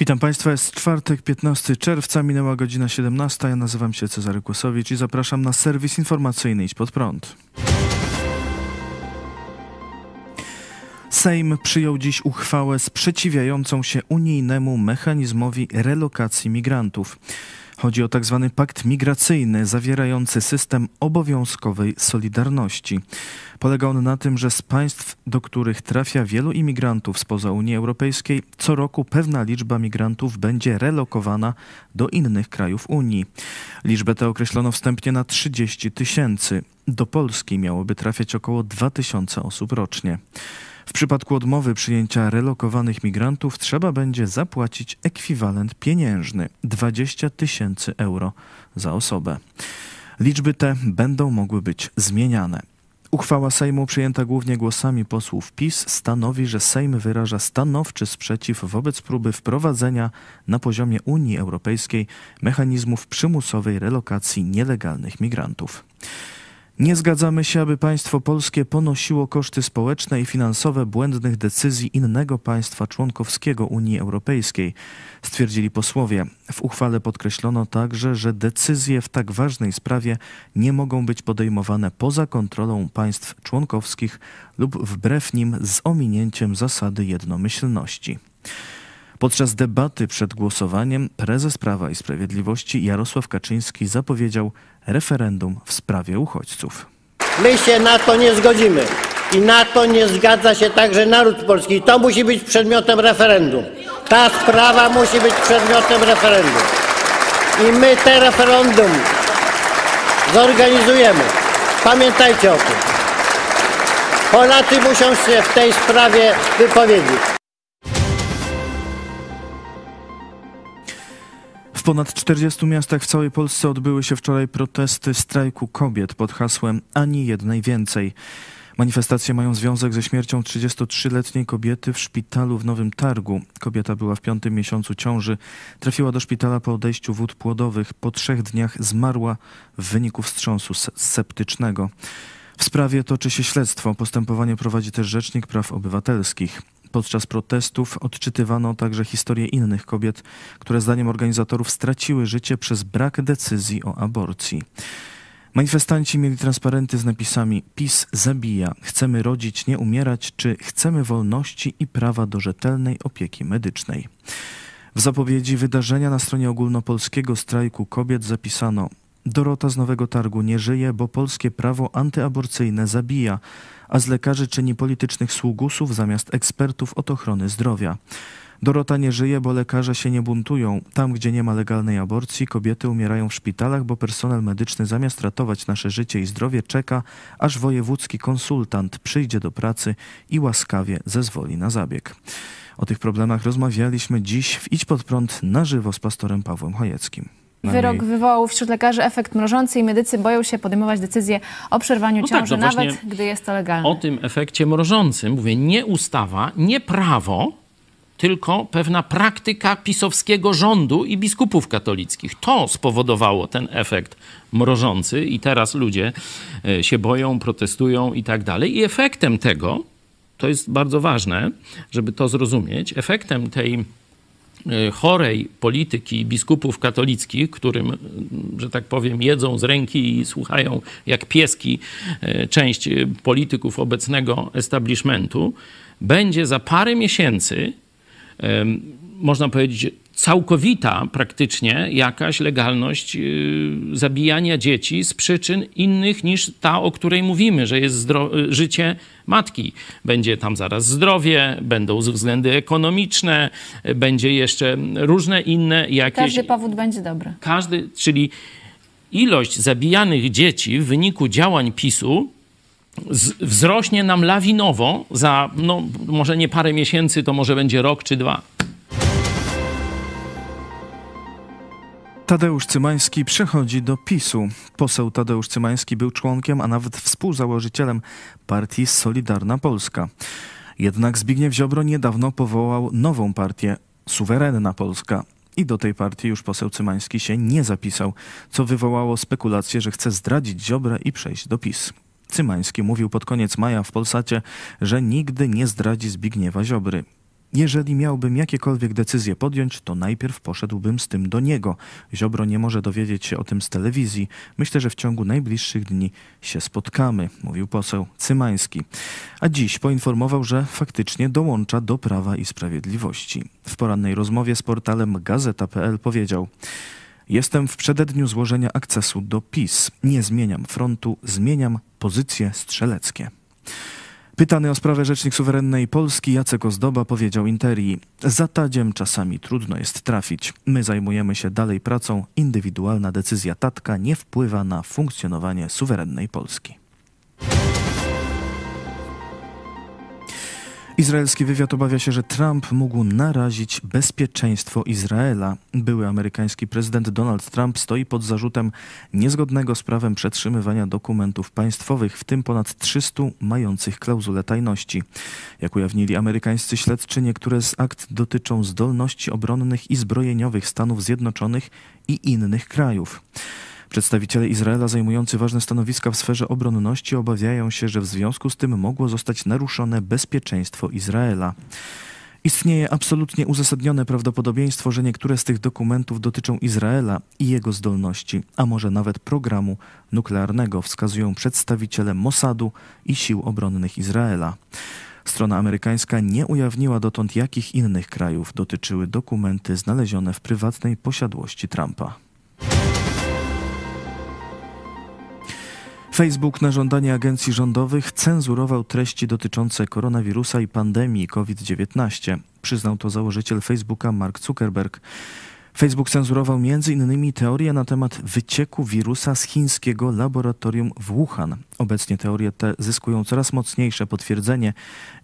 Witam Państwa, jest czwartek, 15 czerwca, minęła godzina 17. Ja nazywam się Cezary Kłosowicz i zapraszam na serwis informacyjny Idź Pod Prąd. Sejm przyjął dziś uchwałę sprzeciwiającą się unijnemu mechanizmowi relokacji migrantów. Chodzi o tzw. Tak pakt migracyjny zawierający system obowiązkowej solidarności. Polega on na tym, że z państw, do których trafia wielu imigrantów spoza Unii Europejskiej, co roku pewna liczba migrantów będzie relokowana do innych krajów Unii. Liczbę tę określono wstępnie na 30 tysięcy. Do Polski miałoby trafiać około 2000 osób rocznie. W przypadku odmowy przyjęcia relokowanych migrantów trzeba będzie zapłacić ekwiwalent pieniężny 20 tysięcy euro za osobę. Liczby te będą mogły być zmieniane. Uchwała Sejmu przyjęta głównie głosami posłów PiS stanowi, że Sejm wyraża stanowczy sprzeciw wobec próby wprowadzenia na poziomie Unii Europejskiej mechanizmów przymusowej relokacji nielegalnych migrantów. Nie zgadzamy się, aby państwo polskie ponosiło koszty społeczne i finansowe błędnych decyzji innego państwa członkowskiego Unii Europejskiej, stwierdzili posłowie. W uchwale podkreślono także, że decyzje w tak ważnej sprawie nie mogą być podejmowane poza kontrolą państw członkowskich lub wbrew nim z ominięciem zasady jednomyślności. Podczas debaty przed głosowaniem prezes Prawa i Sprawiedliwości Jarosław Kaczyński zapowiedział referendum w sprawie uchodźców. My się na to nie zgodzimy i na to nie zgadza się także naród polski. To musi być przedmiotem referendum. Ta sprawa musi być przedmiotem referendum. I my te referendum zorganizujemy. Pamiętajcie o tym. Polacy muszą się w tej sprawie wypowiedzieć. W ponad 40 miastach w całej Polsce odbyły się wczoraj protesty strajku kobiet pod hasłem Ani jednej więcej. Manifestacje mają związek ze śmiercią 33-letniej kobiety w szpitalu w Nowym Targu. Kobieta była w piątym miesiącu ciąży. Trafiła do szpitala po odejściu wód płodowych. Po trzech dniach zmarła w wyniku wstrząsu septycznego. W sprawie toczy się śledztwo. Postępowanie prowadzi też Rzecznik Praw Obywatelskich. Podczas protestów odczytywano także historie innych kobiet, które zdaniem organizatorów straciły życie przez brak decyzji o aborcji. Manifestanci mieli transparenty z napisami PiS zabija, chcemy rodzić, nie umierać, czy chcemy wolności i prawa do rzetelnej opieki medycznej. W zapowiedzi wydarzenia na stronie ogólnopolskiego strajku kobiet zapisano Dorota z Nowego Targu nie żyje, bo polskie prawo antyaborcyjne zabija, a z lekarzy czyni politycznych sługusów zamiast ekspertów od ochrony zdrowia. Dorota nie żyje, bo lekarze się nie buntują. Tam, gdzie nie ma legalnej aborcji, kobiety umierają w szpitalach, bo personel medyczny zamiast ratować nasze życie i zdrowie czeka, aż wojewódzki konsultant przyjdzie do pracy i łaskawie zezwoli na zabieg. O tych problemach rozmawialiśmy dziś w Idź Pod Prąd na żywo z pastorem Pawłem Chojeckim. Wyrok wywołał wśród lekarzy efekt mrożący i medycy boją się podejmować decyzję o przerwaniu No tak, ciąży, właśnie nawet gdy jest to legalne. O tym efekcie mrożącym mówię, nie ustawa, nie prawo, tylko pewna praktyka pisowskiego rządu i biskupów katolickich. To spowodowało ten efekt mrożący i teraz ludzie e, się boją, protestują i tak dalej. I efektem tego, to jest bardzo ważne, żeby to zrozumieć, efektem tej chorej polityki biskupów katolickich, którym, że tak powiem, jedzą z ręki i słuchają jak pieski e, część polityków obecnego establishmentu, będzie za parę miesięcy można powiedzieć, całkowita praktycznie jakaś legalność y, zabijania dzieci z przyczyn innych niż ta, o której mówimy, że jest y, życie matki. Będzie tam zaraz zdrowie, będą względy ekonomiczne, y, będzie jeszcze różne inne jakieś Każdy powód będzie dobry. każdy, czyli ilość zabijanych dzieci w wyniku działań PiSu z, wzrośnie nam lawinowo za, no, może nie parę miesięcy, to może będzie rok czy dwa. Tadeusz Cymański przechodzi do PiSu. Poseł Tadeusz Cymański był członkiem, a nawet współzałożycielem partii Solidarna Polska. Jednak Zbigniew Ziobro niedawno powołał nową partię Suwerenna Polska. I do tej partii już poseł Cymański się nie zapisał, co wywołało spekulacje, że chce zdradzić Ziobrę i przejść do PiS. Cymański mówił pod koniec maja w Polsacie, że nigdy nie zdradzi Zbigniewa Ziobry. Jeżeli miałbym jakiekolwiek decyzje podjąć, to najpierw poszedłbym z tym do niego. Ziobro nie może dowiedzieć się o tym z telewizji. Myślę, że w ciągu najbliższych dni się spotkamy, mówił poseł Cymański. A dziś poinformował, że faktycznie dołącza do Prawa i Sprawiedliwości. W porannej rozmowie z portalem gazeta.pl powiedział: Jestem w przededniu złożenia akcesu do PiS. Nie zmieniam frontu, zmieniam pozycje strzeleckie. Pytany o sprawę rzecznik suwerennej Polski Jacek Ozdoba powiedział Interii: Za tadziem czasami trudno jest trafić. My zajmujemy się dalej pracą. Indywidualna decyzja tatka nie wpływa na funkcjonowanie suwerennej Polski. Izraelski wywiad obawia się, że Trump mógł narazić bezpieczeństwo Izraela. Były amerykański prezydent Donald Trump stoi pod zarzutem niezgodnego z prawem przetrzymywania dokumentów państwowych, w tym ponad 300 mających klauzulę tajności. Jak ujawnili amerykańscy śledczy, niektóre z akt dotyczą zdolności obronnych i zbrojeniowych Stanów Zjednoczonych i innych krajów. Przedstawiciele Izraela zajmujący ważne stanowiska w sferze obronności obawiają się, że w związku z tym mogło zostać naruszone bezpieczeństwo Izraela. Istnieje absolutnie uzasadnione prawdopodobieństwo, że niektóre z tych dokumentów dotyczą Izraela i jego zdolności, a może nawet programu nuklearnego, wskazują przedstawiciele Mossadu i sił obronnych Izraela. Strona amerykańska nie ujawniła dotąd, jakich innych krajów dotyczyły dokumenty znalezione w prywatnej posiadłości Trumpa. Facebook na żądanie agencji rządowych cenzurował treści dotyczące koronawirusa i pandemii COVID-19. Przyznał to założyciel Facebooka Mark Zuckerberg. Facebook cenzurował m.in. teorie na temat wycieku wirusa z chińskiego laboratorium w Wuhan. Obecnie teorie te zyskują coraz mocniejsze potwierdzenie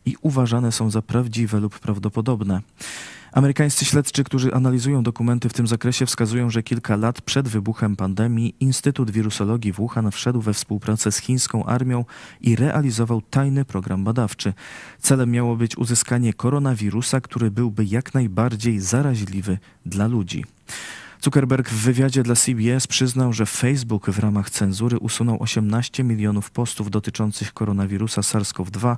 i uważane są za prawdziwe lub prawdopodobne. Amerykańscy śledczy, którzy analizują dokumenty w tym zakresie, wskazują, że kilka lat przed wybuchem pandemii Instytut Wirusologii w Wuhan wszedł we współpracę z chińską armią i realizował tajny program badawczy. Celem miało być uzyskanie koronawirusa, który byłby jak najbardziej zaraźliwy dla ludzi. Zuckerberg w wywiadzie dla CBS przyznał, że Facebook w ramach cenzury usunął 18 milionów postów dotyczących koronawirusa SARS-CoV-2,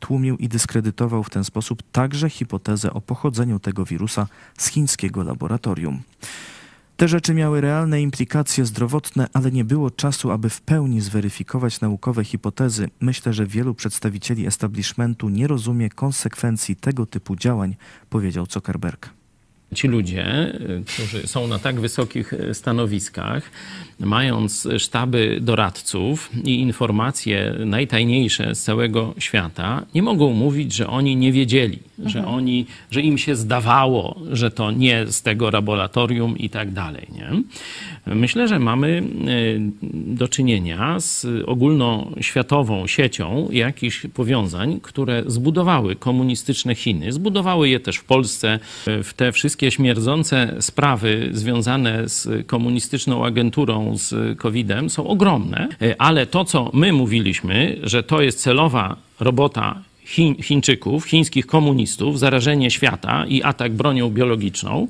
tłumił i dyskredytował w ten sposób także hipotezę o pochodzeniu tego wirusa z chińskiego laboratorium. Te rzeczy miały realne implikacje zdrowotne, ale nie było czasu, aby w pełni zweryfikować naukowe hipotezy. Myślę, że wielu przedstawicieli establishmentu nie rozumie konsekwencji tego typu działań, powiedział Zuckerberg. Ci ludzie, y, którzy są na tak wysokich y, stanowiskach, mając sztaby doradców i informacje najtajniejsze z całego świata, nie mogą mówić, że oni nie wiedzieli, mhm. że, oni, że im się zdawało, że to nie z tego laboratorium i tak dalej. Nie? Myślę, że mamy y, do czynienia z ogólnoświatową siecią jakichś powiązań, które zbudowały komunistyczne Chiny, zbudowały je też w Polsce, w te wszystkie śmierdzące sprawy związane z komunistyczną agenturą, z COVID-em są ogromne, ale to, co my mówiliśmy, że to jest celowa robota Chiń, Chińczyków, chińskich komunistów, zarażenie świata i atak bronią biologiczną,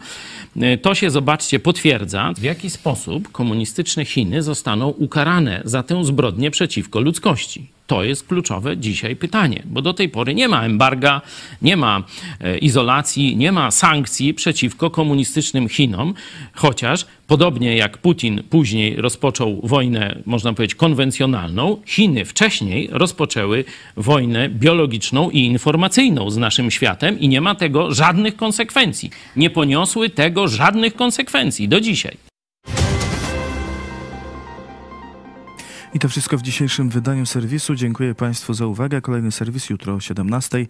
to się, zobaczcie, potwierdza, w jaki sposób komunistyczne Chiny zostaną ukarane za tę zbrodnię przeciwko ludzkości. To jest kluczowe dzisiaj pytanie, bo do tej pory nie ma embarga, nie ma e, izolacji, nie ma sankcji przeciwko komunistycznym Chinom, chociaż podobnie jak Putin później rozpoczął wojnę, można powiedzieć, konwencjonalną, Chiny wcześniej rozpoczęły wojnę biologiczną i informacyjną z naszym światem i nie ma tego żadnych konsekwencji. Nie poniosły tego żadnych konsekwencji do dzisiaj. I to wszystko w dzisiejszym wydaniu serwisu. Dziękuję Państwu za uwagę. Kolejny serwis jutro o 17.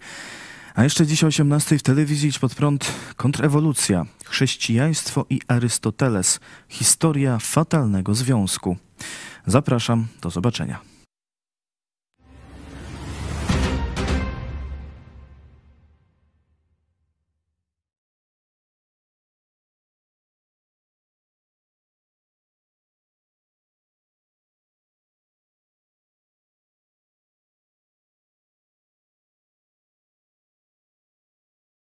A jeszcze dziś o 18 w telewizji Idź Pod Prąd kontrewolucja, chrześcijaństwo i Arystoteles, historia fatalnego związku. Zapraszam, do zobaczenia.